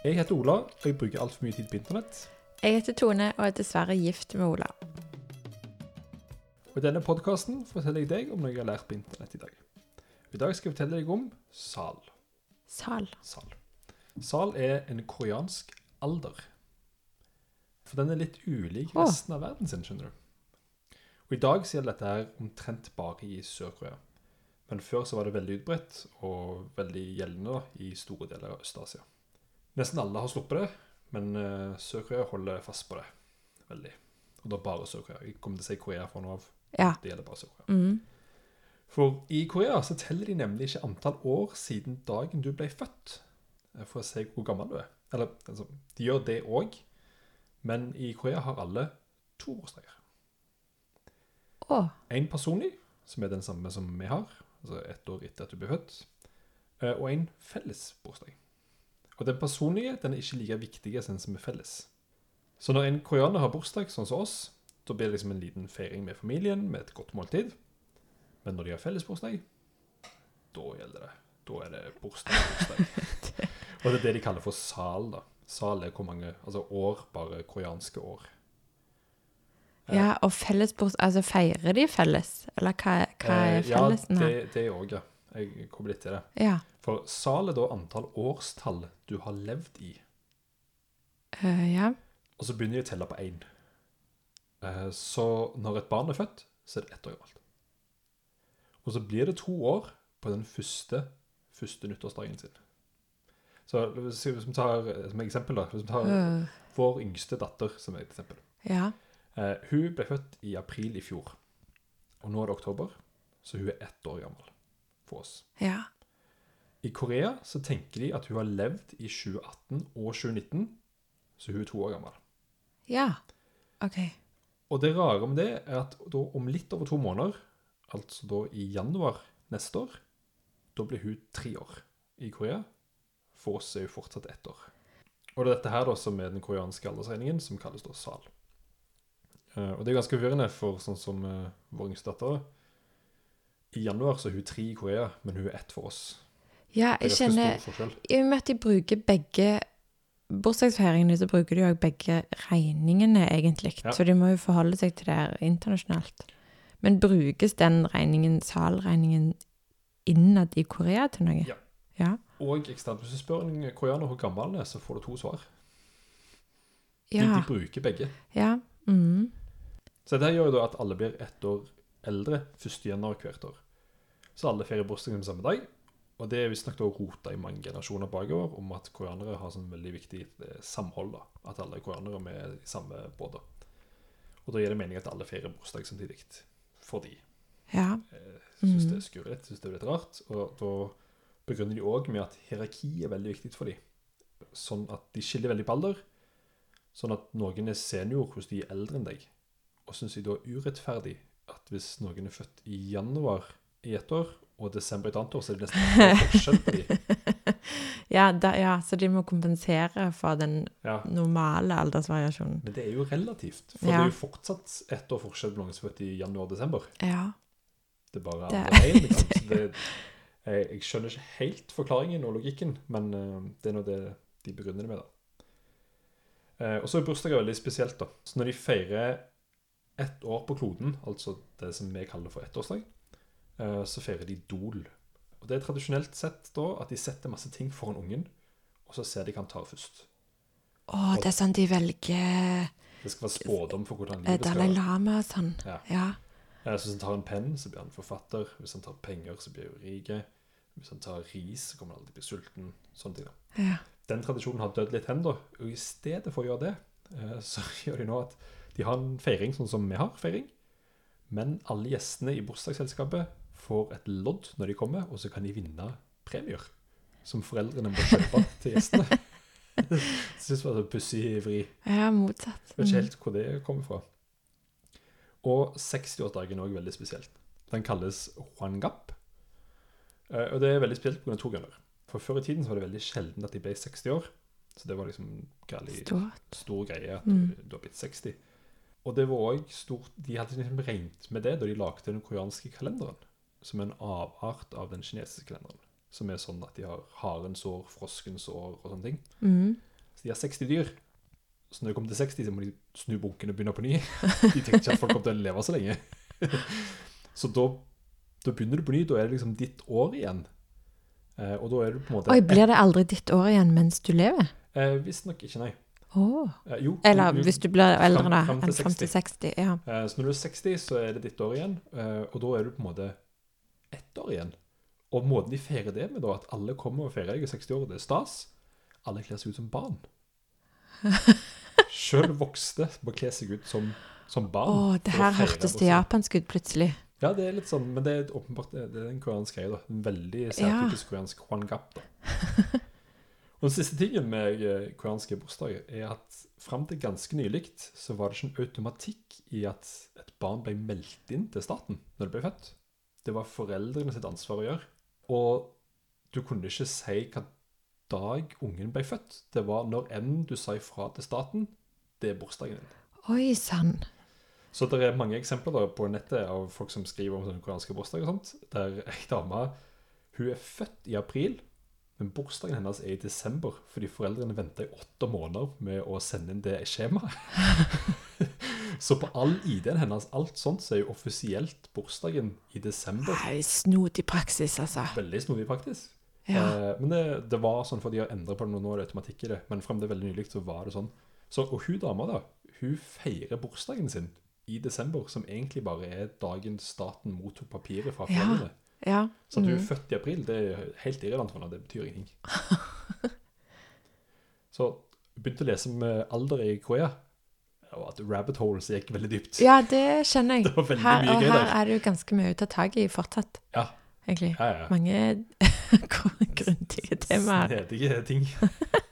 Jeg heter Ola, og jeg bruker altfor mye tid på internett. Jeg heter Tone og er dessverre gift med Ola. Og I denne podkasten forteller jeg deg om noe jeg har lært på internett i dag. I dag skal jeg fortelle deg om sal. Sal. Sal, sal er en koreansk alder. For den er litt ulik resten av verden sin, skjønner du. Og I dag gjelder dette her omtrent bare i Sør-Korea. Men før så var det veldig utbredt og veldig gjeldende da, i store deler av Øst-Asia. Nesten alle har sluppet det, men uh, Sør-Korea holder fast på det veldig. Og da bare Sør-Korea. Jeg kommer til å si Korea fra nå av. Ja. Det gjelder bare Sør-Korea. Mm. For i Korea så teller de nemlig ikke antall år siden dagen du ble født, eh, for å si hvor gammel du er. Eller, altså, de gjør det òg, men i Korea har alle to årsdager. Å. En personlig, som er den samme som vi har, altså ett år etter at du ble født, eh, og en felles bursdag. Og den personlige den er ikke like viktig som den som er felles. Så når en koreaner har bursdag, sånn som oss, da blir det liksom en liten feiring med familien, med et godt måltid. Men når de har felles bursdag, da gjelder det. Da er det bursdag, bursdag. og det er det de kaller for sal, da. Sal er hvor mange, altså år, bare koreanske år. Ja, og fellesbursdag Altså, feirer de felles? Eller hva, hva er Eh, fellesen Ja, her? det, det òg, ja. Jeg kommer litt til det. Ja. For sal er da antall årstall du har levd i. Uh, ja. Og så begynner de å telle på én. Uh, Så når et barn er født, så er det ett år gammelt. Og så blir det to år på den første, første nyttårsdagen sin. Så hvis vi tar eh, som eksempel, da Hvis vi tar uh. vår yngste datter som et eksempel. ja. Eh, hun ble født i april i fjor. Og nå er det oktober, så hun er ett år gammel for oss. Ja. I Korea så tenker de at hun har levd i 2018 og 2019, så hun er to år gammel. Ja. OK. Og det rare med det er at om litt over to måneder, altså da i januar neste år, da blir hun tre år i Korea. For oss er hun fortsatt ett år. Og det er dette her da som er den koreanske aldersregningen, som kalles da sal. Eh, og det er ganske forvirrende for sånn som eh, vår yngste datter. I januar så er hun tre i Korea, men hun er ett for oss. Ja, jeg kjenner. I og med at de bruker begge bursdagsfeiringene, så bruker de òg begge regningene, egentlig. Ja. Så de må jo forholde seg til det her internasjonalt. Men brukes den regningen, salregningen, innad i Korea til noe? Ja. Ja. Og eksternt, hvis du spør en koreaner hvor gammel han er, så får du to svar. De, Ja. de bruker begge. ja. Mm. Så det gjør jo da at alle blir ett år eldre 1. januar hvert år. Så alle feirer bursdagen samme dag. Og det er visstnok rota i mange generasjoner bakover om at koreanere har sånn veldig viktig eh, samhold. da, At alle koreanere er med i samme båt. Og da gir det mening at alle feirer bursdag samtidig. Fordi ja. jeg syns Mhm. det er skurret, syns det er litt rart. Og da begrunner de òg med at hierarki er veldig viktig for dem. Sånn at de skiller veldig på alder. Sånn at noen er senior hvis de er eldre enn deg. Og syns de da er urettferdig at hvis noen er født i januar i ett år og desember i et annet år, så er det nesten ikke forskjell på dem. Ja, da, ja, så de må kompensere for den Ja. normale aldersvariasjonen. Men det er jo relativt. For Ja. det er jo fortsatt ett år forskjell på noen som er født i januar og desember. Ja. Det er bare Det- andre veien. Liksom. Det, jeg, jeg skjønner ikke helt forklaringen og logikken, men uh, det er nå det de begrunner det med. da. Uh, og så er bursdager veldig spesielt. da. Så når de feirer ett år på kloden, altså det som vi kaller for ettårsdag, så feirer de dol. Og Det er tradisjonelt sett da at de setter masse ting foran ungen, og så ser de hva han tar først. Å, det er sånn de velger Det skal være spådom for hvordan eh, livet skal Dalai. Lama og sånn. Ja. Ja. Eh, Så hvis han tar en penn, så blir han forfatter. Hvis han tar penger, så blir han rik. Hvis han tar ris, så kommer han alltid bli sulten. Sånne ting. da. ja. Den tradisjonen har dødd litt hen, da. Og i stedet for å gjøre det, eh, så gjør de nå at de har en feiring sånn som vi har feiring. Men alle gjestene i bursdagsselskapet får et lodd når de kommer, og så kan de vinne premier. Som foreldrene må kjøpe til gjestene. Jeg synes det var så pussig vri. ja, motsatt. Vet ikke Mm. helt hvor det kommer fra. Og 68-dagen er også veldig spesielt. Den kalles Huangap. Eh, Og det er veldig spesielt pga. to grunner. For Før i tiden så var det veldig sjelden at de ble 60 år. Så det var liksom gærlig Stort. stor greie at Mm. du har blitt 60. Og det var òg stort De hadde liksom regnet med det da de lagde den koreanske kalenderen. Som en avart av den kinesiske kalenderen. Som er sånn at de har harens år, froskens år og sånne ting. Mm. Så de har 60 dyr. Så når de kommer til 60, så må de snu bunken og begynne på ny. De tenker ikke at folk kommer til å leve så lenge. Så da, da begynner du på ny. Da er det liksom ditt år igjen. Eh, og da er du på en måte Oi, blir det aldri ditt år igjen mens du lever? eh, Visstnok ikke, nei. Oh. Eh, jo. Eller jo, hvis du blir eldre, da. fram til fram til 60. Ja. Eh, Så når du er 60, så er det ditt år igjen, eh, og da er du på en måte år igjen. Og måten de feirer det med, da, at alle kommer og feirer deg i 60 år, det er stas. Alle kler seg ut som barn. Selv voksne må kle seg ut som, som barn. Åh, det her hørtes det japansk ut plutselig. Ja, det er litt sånn, men det er åpenbart det er en koreansk greie, da. En veldig særtypisk koreansk hwangap, da. og den siste tingen med eh, koreanske bursdager er at fram til ganske nylig så var det ikke en automatikk i at et barn ble meldt inn til staten når det ble født. Det var foreldrene sitt ansvar å gjøre. Og du kunne ikke si hva dag ungen ble født. Det var når enn du sa ifra til staten, det er bursdagen din. Oi sann. Så det er mange eksempler på nettet av folk som skriver om sånne koreanske bursdager og sånt, der ei dame hun er født i april, men bursdagen hennes er i desember, fordi foreldrene venta i åtte måneder med å sende inn det skjemaet. så på all ID-en hennes, alt sånt, så er jo offisielt bursdagen i desember. Nei, Snodig praksis, altså. Veldig snodig, praksis. Ja. Eh, men det, det var sånn, for de har endret på det nå, nå er det automatikk i det. Men frem til veldig nylig så var det sånn. Så, og hun dama da, hun feirer bursdagen sin i desember, som egentlig bare er dagen staten mottok papiret fra Ja. ja. Mm. Så at hun er Mm. født i april, det er helt irrelevant for henne, det betyr ingenting. så begynte å lese med alder i Korea, og at rabbit holes gikk veldig dypt. ja, det kjenner jeg. Det Her, og her der. er det jo ganske mye å ta tak i fortsatt, Ja, egentlig. ja, ja. Mange grundige temaer. Snedige ting.